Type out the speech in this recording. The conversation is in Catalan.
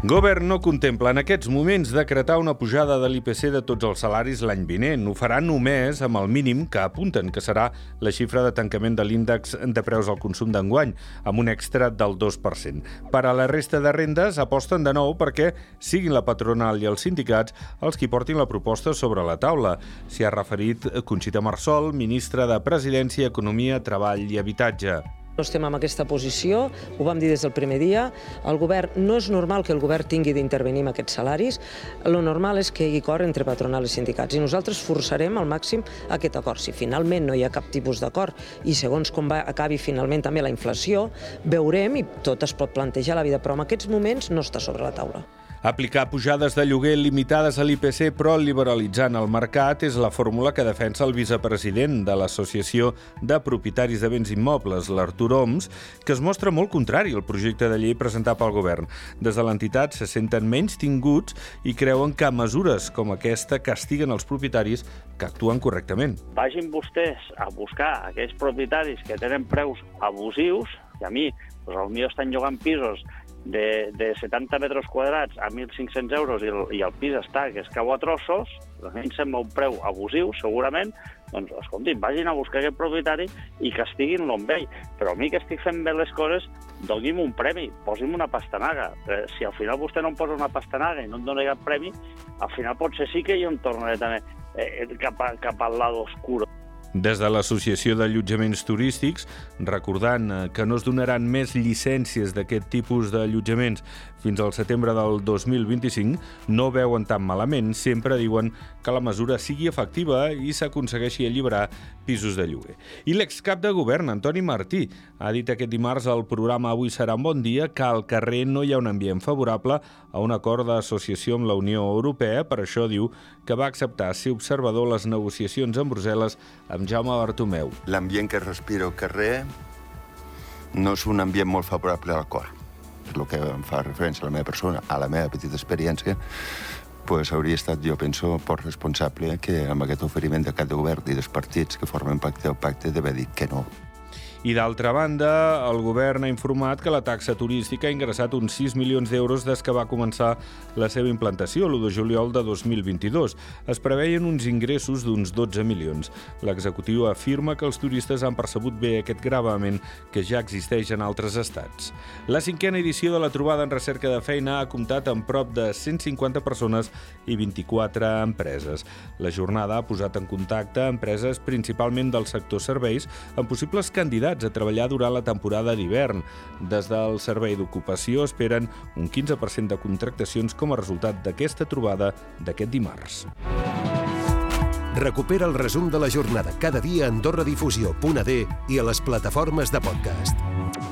Govern no contempla en aquests moments decretar una pujada de l'IPC de tots els salaris l'any vinent. Ho farà només amb el mínim que apunten que serà la xifra de tancament de l'índex de preus al consum d'enguany, amb un extra del 2%. Per a la resta de rendes aposten de nou perquè siguin la patronal i els sindicats els qui portin la proposta sobre la taula. S'hi ha referit Conxita Marsol, ministra de Presidència, Economia, Treball i Habitatge. No estem en aquesta posició, ho vam dir des del primer dia. El govern no és normal que el govern tingui d'intervenir en aquests salaris. Lo normal és que hi hagi acord entre patronal i sindicats i nosaltres forçarem al màxim aquest acord. Si finalment no hi ha cap tipus d'acord i segons com va, acabi finalment també la inflació, veurem i tot es pot plantejar a la vida, però en aquests moments no està sobre la taula. Aplicar pujades de lloguer limitades a l'IPC però liberalitzant el mercat és la fórmula que defensa el vicepresident de l'Associació de Propietaris de Béns Immobles, l'Artur Oms, que es mostra molt contrari al projecte de llei presentat pel govern. Des de l'entitat se senten menys tinguts i creuen que mesures com aquesta castiguen els propietaris que actuen correctament. Vagin vostès a buscar aquells propietaris que tenen preus abusius, i a mi, doncs, potser estan llogant pisos de, de 70 metres quadrats a 1.500 euros i el, i el pis està que es cau a trossos, a mi em sembla un preu abusiu, segurament, doncs, escoltin, vagin a buscar aquest propietari i castiguin-lo amb ell. Però a mi que estic fent bé les coses, doni'm un premi, posi'm una pastanaga. Eh, si al final vostè no em posa una pastanaga i no em dona cap premi, al final potser sí que jo em tornaré també eh, cap, a, cap al lado oscuro. Des de l'Associació d'Allotjaments Turístics, recordant eh, que no es donaran més llicències d'aquest tipus d'allotjaments fins al setembre del 2025, no veuen tan malament, sempre diuen que la mesura sigui efectiva i s'aconsegueixi alliberar pisos de lloguer. I l'excap de govern, Antoni Martí, ha dit aquest dimarts al programa Avui serà un bon dia que al carrer no hi ha un ambient favorable a un acord d'associació amb la Unió Europea, per això diu que va acceptar ser observador les negociacions amb Brussel·les amb amb Jaume Bartomeu. L'ambient que respiro al carrer no és un ambient molt favorable al cor. És el que em fa referència a la meva persona, a la meva petita experiència, pues hauria estat, jo penso, poc responsable que amb aquest oferiment de cap de govern i dels partits que formen pacte o pacte d'haver dit que no. I d'altra banda, el govern ha informat que la taxa turística ha ingressat uns 6 milions d'euros des que va començar la seva implantació, l'1 de juliol de 2022. Es preveien uns ingressos d'uns 12 milions. L'executiu afirma que els turistes han percebut bé aquest gravament que ja existeix en altres estats. La cinquena edició de la trobada en recerca de feina ha comptat amb prop de 150 persones i 24 empreses. La jornada ha posat en contacte empreses principalment del sector serveis amb possibles candidats convidats a treballar durant la temporada d'hivern. Des del Servei d'Ocupació esperen un 15% de contractacions com a resultat d'aquesta trobada d'aquest dimarts. Recupera el resum de la jornada cada dia a AndorraDifusió.d i a les plataformes de podcast.